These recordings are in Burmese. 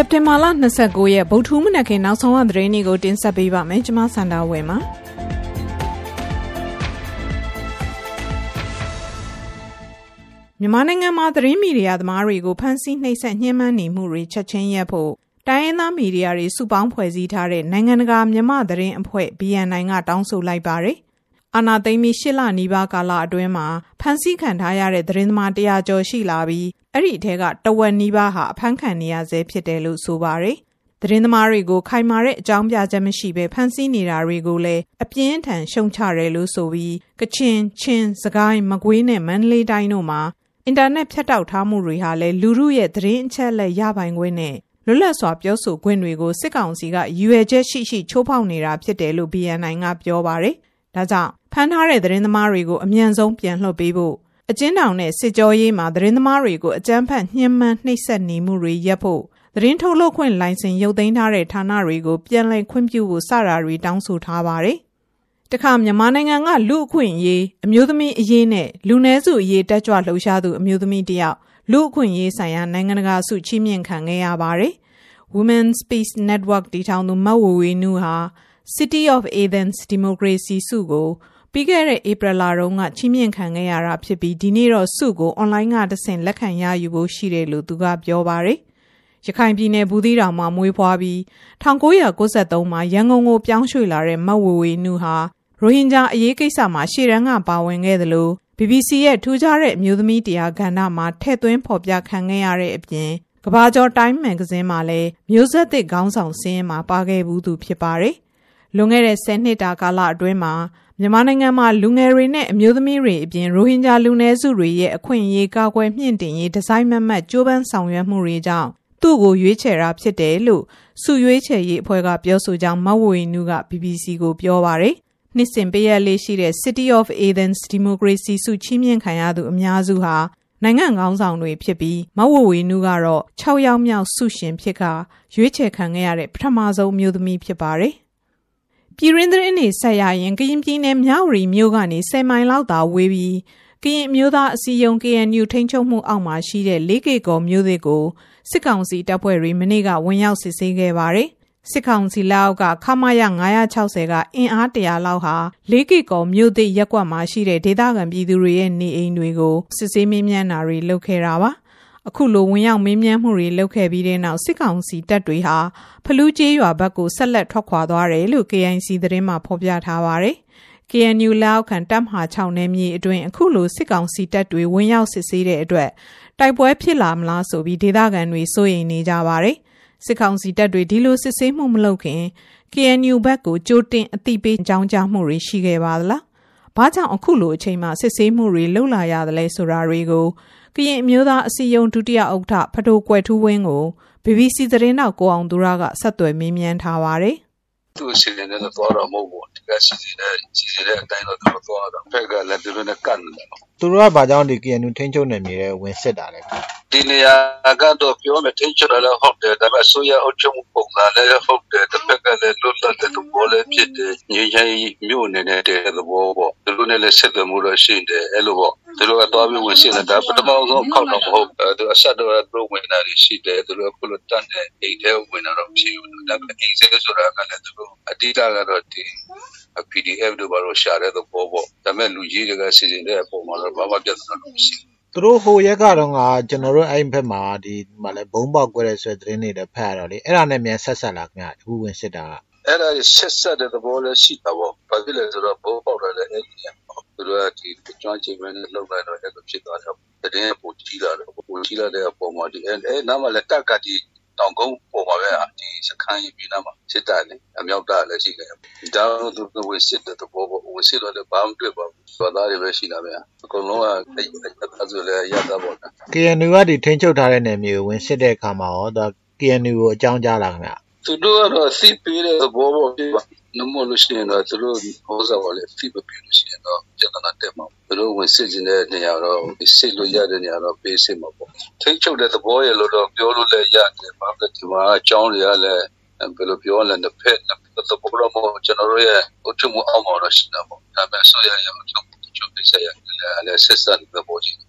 စက်တင်ဘာလ29ရက်ဗုဒ္ဓဟူးမနက်ခင်းနောက်ဆုံးရသတင်းတွေကိုတင်ဆက်ပေးပါမယ်ကျွန်မစန္ဒာဝယ်ပါမြန်မာနိုင်ငံမှာသတင်းမီဒီယာသမားတွေကိုဖမ်းဆီးနှိပ်စက်ညှဉ်းပန်းနေမှုတွေချက်ချင်းရပ်ဖို့တိုင်းရင်းသားမီဒီယာတွေစုပေါင်းဖွဲ့စည်းထားတဲ့နိုင်ငံတကာမြန်မာသတင်းအဖွဲ့ BNI ကတောင်းဆိုလိုက်ပါတယ်။ အာနာသိမ်းပြီးရှစ်လနီးပါးကာလအတွင်းမှာဖမ်းဆီးခံထားရတဲ့သတင်းသမားတရာကျော်ရှိလာပြီးအဲ့ဒီအထက်ကတဝက်နီးပါးဟာအဖမ်းခံနေရဆဲဖြစ်တယ်လို့ဆိုပါတယ်။သတင်းသမားတွေကိုခိုင်မာတဲ့အကြောင်းပြချက်မရှိဘဲဖမ်းဆီးနေတာတွေကိုလည်းအပြင်းထန်ရှုံချတယ်လို့ဆိုပြီးကချင်ချင်းစကိုင်းမကွေးနဲ့မန္တလေးတိုင်းတို့မှာအင်တာနက်ဖြတ်တောက်ထားမှုတွေဟာလည်းလူမှုရဲ့သတင်းအချက်အလက်ရပိုင်ခွင့်နဲ့လွတ်လပ်စွာပြောဆိုခွင့်တွေကိုစစ်ကောင်စီကရည်ရွယ်ချက်ရှိရှိချိုးဖောက်နေတာဖြစ်တယ်လို့ BNI ကပြောပါတယ်။ဒါကြောင့် ဖမ်းထားတဲ့သတင်းသမားတွေကိုအမြန်ဆုံးပြန်လွှတ်ပေးဖို့အကျဉ်းထောင်နဲ့စစ်ကြောရေးမှာသတင်းသမားတွေကိုအကြမ်းဖက်ညှဉ်းပန်းနှိပ်စက်နေမှုတွေရပ်ဖို့သတင်းထုတ်လုပ်ခွင့်လိုင်စင်ရုပ်သိမ်းထားတဲ့ဌာနတွေကိုပြန်လည်ခွင့်ပြုဖို့စတာတွေတောင်းဆိုထားပါတယ်။တခါမြန်မာနိုင်ငံကလူအခွင့်အရေးအမျိုးသမီးအရေးနဲ့လူနည်းစုအရေးတက်ကြွလှုပ်ရှားသူအမျိုးသမီးတယောက်လူအခွင့်အရေးဆိုင်ရာနိုင်ငံတကာဆုချီးမြှင့်ခံခဲ့ရပါတယ်။ Women's Peace Network တည်ထောင်သူမဝဝေနုဟာ City of Athens Democracy ဆုကို ပြီးခဲ့တဲ့ဧပြီလတုန်းကချီးမြှင့်ခံခဲ့ရတာဖြစ်ပြီးဒီနေ့တော့ဆုကိုအွန်လိုင်းကတဆင့်လက်ခံရယူဖို့ရှိတယ်လို့သူကပြောပါတယ်။ရခိုင်ပြည်နယ်ဘူးသီးတောင်မှာမွေးဖွားပြီး1993မှာရန်ကုန်ကိုပြောင်းရွှေ့လာတဲ့မဝဝေနုဟာရိုဟင်ဂျာအရေးကိစ္စမှာရှေ့တန်းကပါဝင်ခဲ့သလို BBC ရဲ့ထူးခြားတဲ့အမျိုးသမီးတရားကဏ္ဍမှာထည့်သွင်းဖော်ပြခံခဲ့ရတဲ့အပြင်ကဘာကျော်တိုင်းမန်ဂဇင်းမှာလည်းမျိုးဆက်သစ်ခေါင်းဆောင်စင်းမှာပါခဲ့ဘူးသူဖြစ်ပါတယ်။ လွန်ခဲ့တဲ့10နှစ်တာကာလအတွင်းမှာမြန်မာနိုင်ငံမှာလူငယ်တွေနဲ့အမျိုးသမီးတွေအပြင်ရိုဟင်ဂျာလူနည်းစုတွေရဲ့အခွင့်အရေးကာကွယ်မြင့်တင်ရေးဒီဇိုင်းမမတ်ကြိုးပမ်းဆောင်ရွက်မှုတွေကြောင့်သူ့ကိုရွေးချယ်တာဖြစ်တယ်လို့စုရွေးချယ်ရေးအဖွဲ့ကပြောဆိုကြောင်းမဝေနုက BBC ကိုပြောပါတယ်။နှစ်စဉ်ပေးရလေးရှိတဲ့ City of Athens Democracy စုချီးမြှင့်ခံရသူအများစုဟာနိုင်ငံကောင်းဆောင်တွေဖြစ်ပြီးမဝဝေနုကတော့6ယောက်မြောက်ဆုရှင်ဖြစ်ကရွေးချယ်ခံခဲ့ရတဲ့ပထမဆုံးမျိုးသမီးဖြစ်ပါတယ်။ ပြည်ရင်းသတင်းတွေဆက်ရရင်ကရင်ပြည်နယ်မြဝတီမြို့ကနေ10မိုင်လောက်သာဝေးပြီးကရင်မျိုးသားအစည်းအရုံး KNU ထိန်းချုပ်မှုအောက်မှာရှိတဲ့၄ကေကောမြို့သစ်ကိုစစ်ကောင်စီတပ်ဖွဲ့တွေမနေ့ကဝင်ရောက်စစ်ဆေးခဲ့ပါတယ်။စစ်ကောင်စီလက်အောက်ကခမာယ960ကအင်အားတရာလောက်ဟာ၄ကေကောမြို့သစ်ရက်ကွက်မှာရှိတဲ့ဒေသခံပြည်သူတွေရဲ့နေအိမ်တွေကိုစစ်ဆေးမင်းမြန်းတာတွေလုပ်ခဲ့တာပါ။ အခုလိုဝင်ရောက်မင်းမြန်းမှုတွေလုပ်ခဲ့ပြီးတဲ့နောက်စစ်ကောင်စီတပ်တွေဟာဖလူးကျေးရွာဘက်ကိုဆက်လက်ထွက်ခွာသွားတယ်လို့ KNC သတင်းမှာဖော်ပြထားပါတယ်။ KNU လောက်ခံတပ်မဟာ6နယ်မြေအတွင်းအခုလိုစစ်ကောင်စီတပ်တွေဝင်ရောက်စစ်ဆေးတဲ့အတွက်တိုက်ပွဲဖြစ်လာမလားဆိုပြီးဒေသခံတွေစိုးရိမ်နေကြပါတယ်။စစ်ကောင်စီတပ်တွေဒီလိုစစ်ဆေးမှုမလုပ်ခင် KNU ဘက်ကိုကြိုတင်အသိပေးအကြောင်းကြားမှုတွေရှိခဲ့ပါသလား။ဘာကြောင့်အခုလိုအချိန်မှစစ်ဆေးမှုတွေလှုပ်လာရသလဲဆိုတာတွေကိုကရင်အမျိုးသားအစည်းအရုံးဒုတိယဥက္ကဋ္ဌဖထိုးကွယ်ထူးဝင်းကို BBC သတင်းတောက်ကိုအောင်သူရကဆက်သွယ်မေးမြန်းထားပါတယ်။သူစီစဉ်နေတဲ့သွားတော့မဟုတ်ဘူးဒီကစီစဉ်တဲ့စီစဉ်တဲ့အတိုင်းတော့သူသွားတော့ဖက်ကလည်းသူတို့နဲ့ကန့်တယ်သူတို့ကဘာကြောင့်ဒီ KNU ထိန်းချုပ်နယ်မြေရဲ့ဝင်စစ်တာလဲဒီနေရာကတော့ပြောမယ်ထိန်းချုပ်တယ်လည်းဟုတ်တယ်ဒါပေမဲ့ဆိုရအုပ်ချုပ်မှုပုံစံလည်းဟုတ်တယ်တစ်ဖက်ကလည်းလွတ်လပ်တဲ့သဘောလည်းဖြစ်တယ်ငြိမ်းချမ်းရေးမြို့နယ်နဲ့တဲ့သဘောပေါ့သူတို့နဲ့လည်းဆက်သွယ်မှုတော့ရှိတယ်အဲ့လိုပေါ့ သူတို့ကတော့ပြီးဝင်စစ်နေတာပထမဆုံးခောက်တော့မဟုတ်သူအဆက်တော့သူဝင်တာရှိတယ်သူတို့ကခုလိုတတ်တဲ့အိတ်ထဲဝင်တာတော့မရှိဘူးဒါပေမဲ့အိမ်စဲဆိုတာကလည်းသူတို့အတိအကျကတော့ဒီ PDF တို့ဘာလို့ရှာတဲ့သဘောပေါ့ဒါပေမဲ့လူကြီးတွေကစီစဉ်တဲ့အပေါ်မှာတော့ဘာမှပြဿနာမရှိဘူးသူတို့ဟိုရက်ကတော့ငါကျွန်တော်တို့အဲ့ဘက်မှာဒီမလဲဘုံပေါက်ကွဲတဲ့ဆွဲသတင်းတွေလည်းဖတ်ရတော့လေအဲ့ဒါနဲ့မြန်ဆက်ဆက်လာခင်ဗျအခုဝင်စစ်တာ အဲ့ဒါဆက်ဆက်တဲ့သဘောလည်းရှိတာပေါ့ဘာဖြစ်လဲဆိုတော့ဘုံပေါက်တယ်လည်းအဲ့ဒီသူတို့ကဒီကျွမ်းကျင်မဲ့လောက်လိုက်တော့အဲ့လိုဖြစ်သွားတယ်တဲ့ပိုကြီးလာတယ်ပိုကြီးလာတဲ့အပေါ်မှာဒီအဲ့နားမှာလည်းတက်ကဒီတောင်ကုန်းပေါ်မှာပဲဒီစခန်းကြီးပြီးနားမှာစစ်တာလေအမြောက်တာလည်းရှိတယ်ဒါတော့သူဝေစစ်တဲ့သဘောပေါ့ဝေစစ်တော့လည်းဘာမှတွေ့ပါဘူးသွားသားတွေပဲရှိတာပဲအကုန်လုံးကအဲ့ဒါဆိုလည်းရတာပေါ့ KNU ကဒီထိန်းချုပ်ထားတဲ့နယ်မြေကိုဝင်စစ်တဲ့အခါမှာရောဒါ KNU ကိုအကြောင်းကြားလာခင်ဗျ သူတို့ကတော့စီးပေးတဲ့သဘောပေါ့နမို့လို့ရှိရင်တော့သူတို့ဟောစားပါလေဖိပပြလို့ရှိရင်တော့ပြဿနာတက်မှာသူတို့ဝင်စစ်ခြင်းတဲ့နေရာတော့စစ်လို့ရတဲ့နေရာတော့ပေးစစ်မှာပေါ့ထိတ်ချုပ်တဲ့သဘောရလို့တော့ပြောလို့လည်းရတယ်ဘာလို့ဒီမှာအကြောင်းတွေကလည်းဘယ်လိုပြောလဲတစ်ဖက်သဘောတော့ကျွန်တော်တို့ရဲ့အုပ်ချုပ်မှုအောက်မှာတော့ရှိတာပေါ့ဒါပေမဲ့ဆိုရရအုပ်ချုပ်မှုချုပ်ပြဆက်ရလည်းဆက်ဆက်သဘောကြီး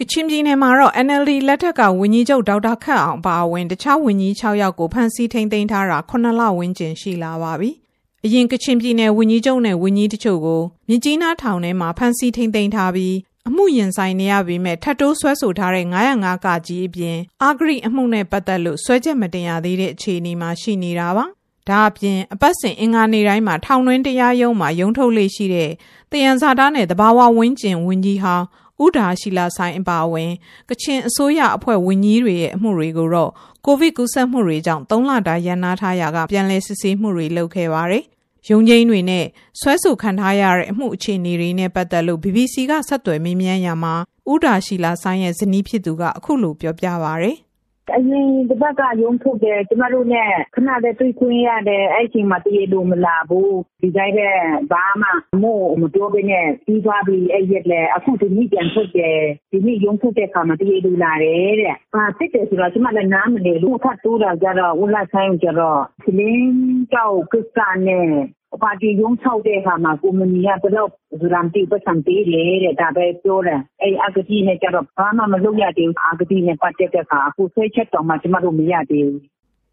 ကချင်ပြည်နယ်မှာတော့ NLD လက်ထက်ကဝန်ကြီးချုပ် ဒေါက်တာခက်အောင်ပါဝင် တခြားဝန်ကြီး6ယောက်ကို ဖမ်းဆီးထိန်းသိမ်းထားတာ9လဝန်းကျင်ရှိလာပါပြီ။အရင် ကချင်ပြည်နယ် ဝန်ကြီးချုပ်နဲ့ ဝန်ကြီးတချို့ကို မြကြီးနားထောင်ထဲမှာ ဖမ်းဆီးထိန်းသိမ်းထားပြီး အမှုရင်ဆိုင်နေရပေမဲ့ ထပ်တိုးဆွဲဆိုထားတဲ့905ကကြီးအပြင်အာဂရိအမှုနဲ့ ပတ်သက်လို့ဆွဲချက်မတင်ရသေးတဲ့ အခြေအနေမှာ ရှိနေတာပါ။ဒါအပြင် အပတ်စဉ် အင်္ဂါနေ့တိုင်းမှာ ထောင်တွင်းတရားရုံးမှာ ရုံးထုတ်လေရှိတဲ့တယံဇာတာနဲ့တဘာဝဝင်းကျင်ဝန်ကြီးဟောင်း ဥဒါရှိလာဆိုင်အပါအဝင် ကချင်အစိုးရအဖွဲ့ဝန်ကြီးတွေရဲ့အမှုတွေကိုတော့ကိုဗစ်ကူးစက်မှုတွေကြောင့်၃လတာရန်နာထားရာကပြန်လည်စစ်ဆေးမှုတွေလုပ်ခဲ့ပါတယ်။ရုံချင်းတွေနဲ့ဆွဲဆိုခံထားရတဲ့အမှုအခြေအနေတွေနဲ့ပတ်သက်လို့ BBC ကဆက်သွယ်မေးမြန်းရမှာဥဒါရှိလာဆိုင်ရဲ့ဇနီးဖြစ်သူကအခုလိုပြောပြပါဗျ။ အရင်တစ်ပတ်က ရုံးထုတ်တယ် ကျမတို့နဲ့ ခဏလေးတွေ့ခွင့်ရတယ် အဲ့ချိန်မှာ တရေလို့မလာဘူး ဒီတိုင်းပဲ ဘာမှမို့မပြောဘဲနဲ့ ပြီးသွားပြီ အဲ့ရက်လေအခု ဒီနေ့ ပြန်ထုတ်တယ် ဒီနေ့ရုံးထုတ်တဲ့ခါမှာ တရေလို့လာတယ်တဲ့အာစစ်တယ်ဆိုတော့ကျမလည်း နားမလဲလို့ထပ်တိုးတာကြတော့ ဦးလာဆိုင်ကြတော့စလင်းကြောက်ကိစ္စနဲ့ ပါတီရုံးချုပ်တဲ့အခါမှာကုမ္ပဏီကဘယ်တော့ဇူရမ်တီပတ်စံပေးလေတဲ့ဒါပဲပြောတယ်အဲ့အဂတိနဲ့ကြတော့ဘာမှမလုပ်ရသေးဘူးအဂတိနဲ့ပတ်သက်တဲ့အခါအခုဆွဲချက်တော့မှကျမတို့မရသေးဘူး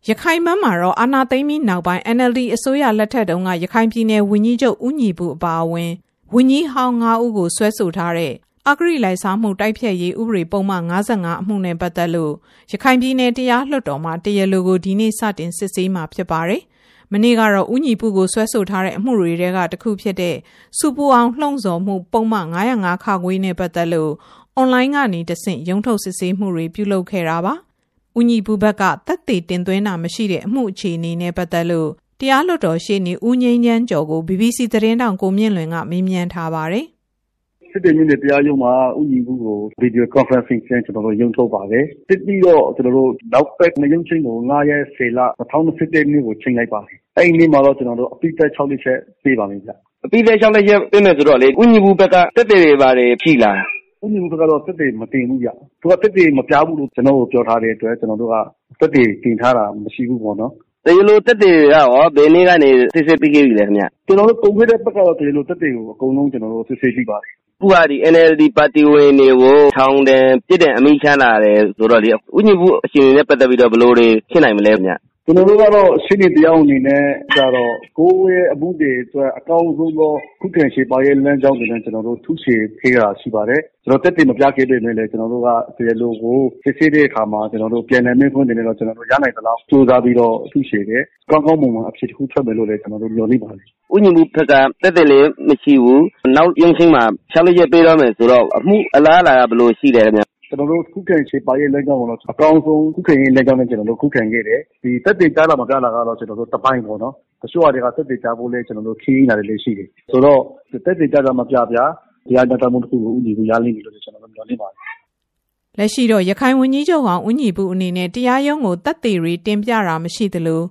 ရခိုင်မန်းမှာတော့အာနာသိမ့်ပြီးနောက်ပိုင်း NLD အစိုးရလက်ထက်တုန်းကရခိုင်ပြည်နယ်ဝန်ကြီးချုပ်ဦးညီဘူးအပါအဝင်ဝန်ကြီးဟောင်း9ဦးကိုဆွဲဆိုထားတဲ့အဂရိလိုက်စားမှုတိုက်ဖြတ်ရေးဥပဒေပုံမှန်55အမှုနဲ့ပတ်သက်လို့ရခိုင်ပြည်နယ်တရားလွှတ်တော်မှာတရားလိုကိုဒီနေ့စတင်စစ်ဆေးမှာဖြစ်ပါတယ် မနေ့ကတော့ဥညီပုကိုဆွဲဆိုထားတဲ့အမှုတွေတဲကတစ်ခုဖြစ်တဲ့စူပူအောင်လှုံ့ဆော်မှုပုံမှန်905ခါခွေးနဲ့ပတ်သက်လို့အွန်လိုင်းကနေတဆင့်ရုံးထုတ်စစ်ဆေးမှုတွေပြုလုပ်ခဲ့တာပါ။ဥညီပုဘက်ကတက်သေးတင်သွင်းတာမရှိတဲ့အမှုအခြေအနေနဲ့ပတ်သက်လို့တရားလွှတ်တော်ရှေ့နေဦးငိမ့်ချမ်းကျော်ကို BBC သတင်းတောင်ကိုမြင့်လွင်ကမေးမြန်းထားပါတယ်။စစ်တေမြို့နယ်တရားရုံးမှာဥညီမှုကို video conferencing ဖြင့်ကျွန်တော်တို့ရုံးထုတ်ပါတယ်။တစ်ပြီးတော့ကျွန်တော်တို့နောက်ပတ်မရုံးချင်းကို9ရက်10လ2021နှစ်ကိုချိန်လိုက်ပါတယ်။ အဲ့ဒီနေ့မှာတော့ ကျွန်တော်တို့ အပိသက်6လက်ချက် ပေးပါမယ်ဗျ။အပိသက်6လက်ချက် ပေးမယ်ဆိုတော့လေဥညီမှုဘက်ကတက်တယ်တွေပါတယ်ဖြီလာ။ဥညီမှုဘက်ကတော့တက်တယ်မတင်ဘူးဗျ။သူကတက်တယ်မပြဘူးလို့ ကျွန်တော်တို့ပြောထားတဲ့အတွက် ကျွန်တော်တို့ကတက်တယ်တင်ထားတာ မရှိဘူးပေါ့နော်။တရားလိုတက်တယ်ကရော ဘယ်နေ့ကနေ စစ်စစ်ပြီးခဲ့ပြီလဲခင်ဗျ။ကျွန်တော်တို့ပုံခဲ့တဲ့ဘက်ကတော့ တရားလိုတက်တယ်ကို အကုန်လုံး ကျွန်တော်တို့ စစ်စစ်ပြီးပါတယ်ခုကဒီ NLD ပါတီဝင်တွေကို ထောင်ဒဏ် ပြစ်ဒဏ် အမိန့်ချမှတ်လာတယ်ဆိုတော့လေ ဦးညီပု အခြေအနေနဲ့ ပတ်သက်ပြီးတော့ ဘယ်လိုတွေ ဖြစ်နိုင်မလဲခင်ဗျ။ ကျနော်တို့ကတော့ ရှေ့နေတယောက်အနေနဲ့ကျတော့ ကိုယ့်ရဲ့အမှုတွေအတွက် အကောင်းဆုံးသော ခုခံချေပရေးလမ်းကြောင်းတွေနဲ့ ကျနော်တို့ ထုချေခဲ့တာရှိပါတယ်။သက်သေမပြခဲ့ပေမယ့်လည်း ကျနော်တို့က တရားလိုကို စစ်ဆေးတဲ့အခါမှာပြန်လှန်မေးခွန်းတွေနဲ့တော့ ကျနော်တို့ ရနိုင်သလောက် ကြိုးစားပြီးတော့ ထုချေတယ်။ကောင်းကောင်းမွန်မွန် အဖြေတခုထွက်မယ်လို့လည်း ကျနော်တို့ မျှော်လင့်ပါတယ်။”ဦးညီပုဘက်က သက်သေလည်းမရှိဘူး။နောက်ရုံးချိန်းမှာ လျှောက်လဲချက်ပေးတော့မယ်ဆိုတော့ အမှုအလားအလာက ဘယ်လိုရှိလဲခင်ဗျ ကျနော်တို့ခုခံချေပရေးလမ်းကြောင်းကိုတော့အကောင်းဆုံးခုခံရေးလမ်းကြောင်းနဲ့ကျနော်တို့ခုခံခဲ့တယ်။ဒီသက်သေကြားလာမကြားလာကတော့ကျနော်တို့တပိုင်းပေါ့နော်။တချို့ဟာတွေကသက်သေကြားဖို့လည်းကျနော်တို့ခရီးနေတာတွေလည်းရှိတယ်။ဆိုတော့သက်သေကြားကြားမပြဗျာတရားမျှတမှုတစ်ခုကိုဦးညီပုရလိမ့်မယ်လို့ကျနော်တို့မျှော်လင့်ပါတယ်။လက်ရှိတော့ရခိုင်ဝန်ကြီးချုပ်ဟောင်းဦးညီပုအနေနဲ့တရားရုံးကိုသက်သေတွေတင်ပြတာမရှိသလို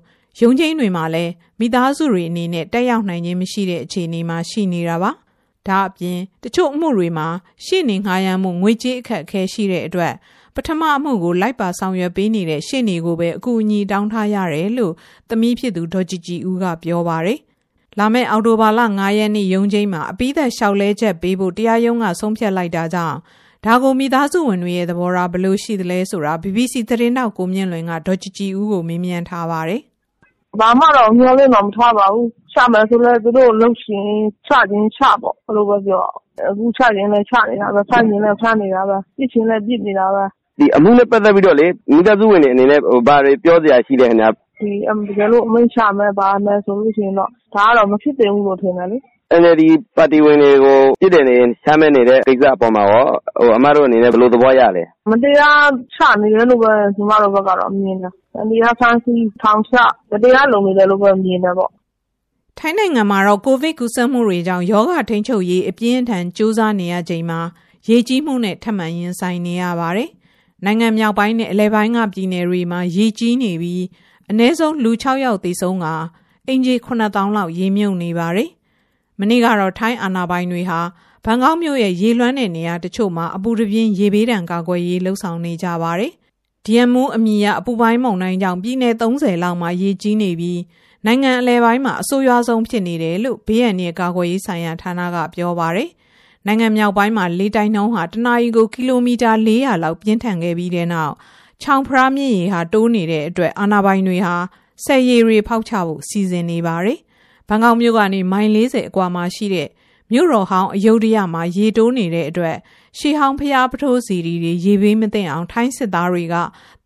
ရုံးချင်းတွေမှာလည်းမိသားစုတွေအနေနဲ့တက်ရောက်နိုင်ခြင်းမရှိတဲ့အခြေအနေမှာရှိနေတာပါ။ ဒါအပြင်တချို့အမှုတွေမှာရှေ့နေငှားရမ်းမှုငွေကြေးအခက်အခဲရှိတဲ့အတွက်ပထမအမှုကိုလိုက်ပါဆောင်ရွက်ပေးနေတဲ့ရှေ့နေကိုပဲအကူအညီတောင်းထားရတယ်လို့သမီးဖြစ်သူဒေါ်ကြည်ကြည်ဦးကပြောပါတယ်။လာမယ့်အောက်တိုဘာလ9ရက်နေ့ရုံးချိန်မှာအပိသက်လျှောက်လဲချက်ပေးဖို့တရားရုံးကဆုံးဖြတ်လိုက်တာကြောင့်ဒါကိုမိသားစုဝင်တွေရဲ့သဘောထားဘယ်လိုရှိသလဲဆိုတာ BBC သတင်းတောက်ကိုမြင့်လွင်ကဒေါ်ကြည်ကြည်ဦးကိုမေးမြန်းထားပါတယ်။ဘာမှတော့မျှော်လင့်တော့မထားပါဘူး ချမယ်ဆိုလည်းသူတို့လုပ်ရှင်ချခြင်းချပေါ့ဘယ်လိုပဲပြောအခုချခြင်းလည်းချနေတာပဲဖမ်းခြင်းလည်းဖမ်းနေတာပဲပြစ်ခြင်းလည်းပြစ်နေတာပဲဒီအမှုနဲ့ပတ်သက်ပြီးတော့လေမိသားစုဝင်တွေအနေနဲ့ဘာတွေပြောစရာရှိလဲခင်ဗျာဒီအတကယ်လို့အမိန့်ချမယ်ပါမယ်ဆိုလို့ရှိရင်တော့ဒါကတော့မဖြစ်တင်ဘူးလို့ထင်တယ်လေ NLD ပါတီဝင်တွေကိုပြစ်တယ်နေရှားမဲ့နေတဲ့ကိစ္စအပေါ်မှာရောဟိုအမတို့အနေနဲ့ဘယ်လိုသဘောရလဲမတရားချနေတယ်လို့ပဲညီမတို့ဘက်ကတော့မြင်တယ်။တရားဖမ်းဆီးထောင်ချမတရားလုပ်နေတယ်လို့ပဲမြင်တယ်ပေါ့ ထိုင်းနိုင်ငံမှာတော့ကိုဗစ်ကူးစက်မှုတွေကြောင့်ယောဂထိန်းချုပ်ရေးအပြင်းထန်ကြိုးစားနေရချိန်မှာရေကြီးမှုနဲ့ထပ်မံရင်ဆိုင်နေရပါတယ်။နိုင်ငံမြောက်ပိုင်းနဲ့အလဲပိုင်းကပြည်နယ်တွေမှာရေကြီးနေပြီးအနည်းဆုံးလူ6ယောက်သေဆုံးကအင်ဂျီ9000လောက်ရေမြုပ်နေပါတယ်။မနေ့ကတော့ထိုင်းအာဏာပိုင်တွေဟာဘန်ကောက်မြို့ရဲ့ရေလွှမ်းတဲ့နေရာတချို့မှာအပူတပြင်းရေဘေးဒဏ်ကာကွယ်ရေးလှုံ့ဆော်နေကြပါတယ်။ဒီယမ်မူအမီယာအပူပိုင်းမုန်တိုင်းကြောင့်ပြည်내30လောက်မှာရေကြီးနေပြီး နိုင်ငံအလဲပိုင်းမှာအဆိုးရွားဆုံးဖြစ်နေတယ်လို့ဘေးရန်ရဲ့ကာကွယ်ရေးဆိုင်ရာဌာနကပြောပါရယ်နိုင်ငံမြောက်ပိုင်းမှာလေတိုက်နှုန်းဟာတနအီကိုကီလိုမီတာ400လောက်ပြင်းထန်ခဲ့ပြီးတဲ့နောက်ချောင်ဖျားမြင့်ရေဟာတိုးနေတဲ့အတွက်အာဏာပိုင်တွေဟာဆယ်ရီတွေဖောက်ချဖို့စီစဉ်နေပါတယ်။ဘန်ကောက်မြို့ကနေမိုင်40အကွာမှာရှိတဲ့မြို့တော်ဟောင်းအယုဒ္ဓယမှာရေတိုးနေတဲ့အတွက်ရှီဟောင်းဖျားပထိုးစီရီတွေရေဘေးမသိအောင်ထိုင်းစစ်သားတွေက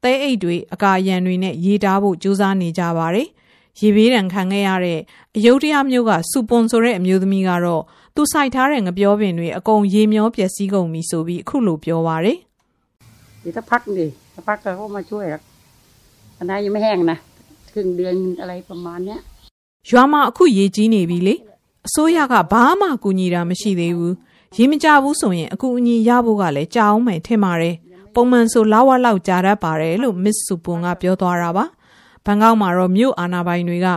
သဲအိတ်တွေအကာရန်တွေနဲ့ရေတားဖို့ကြိုးစားနေကြပါတယ်။ ရေဘေးဒဏ်ခံခဲ့ရတဲ့အယုဒ္ဓယမြို့ကစူပွန်ဆိုတဲ့အမျိုးသမီးကတော့သူစိုက်ထားတဲ့ငပြောပင်တွေအကုန်ရေမျောပျက်စီးကုန်ပြီဆိုပြီးအခုလိုပြောပါတယ်။ เดี๋ยวถ้าพักดิถ้าพักก็เขามาช่วยหรอกอันนั้นยังไม่แห้งนะครึ่งเดือนอะไรประมาณเนี้ย ရွာမှာအခုရေကြီးနေပြီလေအစိုးရကဘာမှကူညီတာမရှိသေးဘူးရေမကြဘူးဆိုရင်အကူအညီရဖို့ကလည်းကြာအောင်မယ်ထင်ပါတယ်ပုံမှန်ဆိုလောက်ဝက်လောက်ကြာတတ်ပါတယ်လို့မစ်ဆူပွန်ကပြောသွားတာပါ ဘန်ကောက်မှာတော့မြို့အာဏာပိုင်တွေက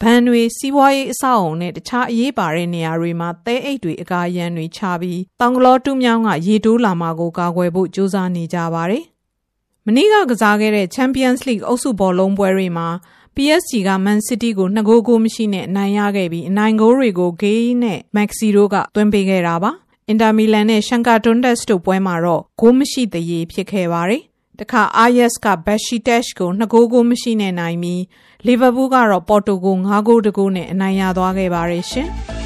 ဘဏ်တွေစီးပွားရေးအဆောက်အုံနဲ့တခြားအရေးပါတဲ့နေရာတွေမှာသဲအိတ်တွေအကာရန်တွေချပြီးတောင်ကလောတူးမြောင်းကရေတိုးလာမှာကိုကာကွယ်ဖို့ကြိုးစားနေကြပါတယ်မနေ့ကကစားခဲ့တဲ့ Champions League အုပ်စုဘောလုံးပွဲတွေမှာ PSG က Man City ကို2ဂိုးကိုမရှိနဲ့အနိုင်ရခဲ့ပြီးအနိုင်ဂိုးတွေကို Gay နဲ့ Maxi တို့ကသွင်းပေးခဲ့တာပါ။ Inter Milan နဲ့ Shakhtar Donetsk တို့ပွဲမှာတော့ဂိုးမရှိသရေဖြစ်ခဲ့ပါတယ်။ တခါ Ajax က Besiktas ကို2ဂိုးကိုမရှိနဲ့နိုင်ပြီး Liverpool ကတော့ Porto ကို9ဂိုးတဂိုးနဲ့အနိုင်ရသွားခဲ့ပါတယ်ရှင်။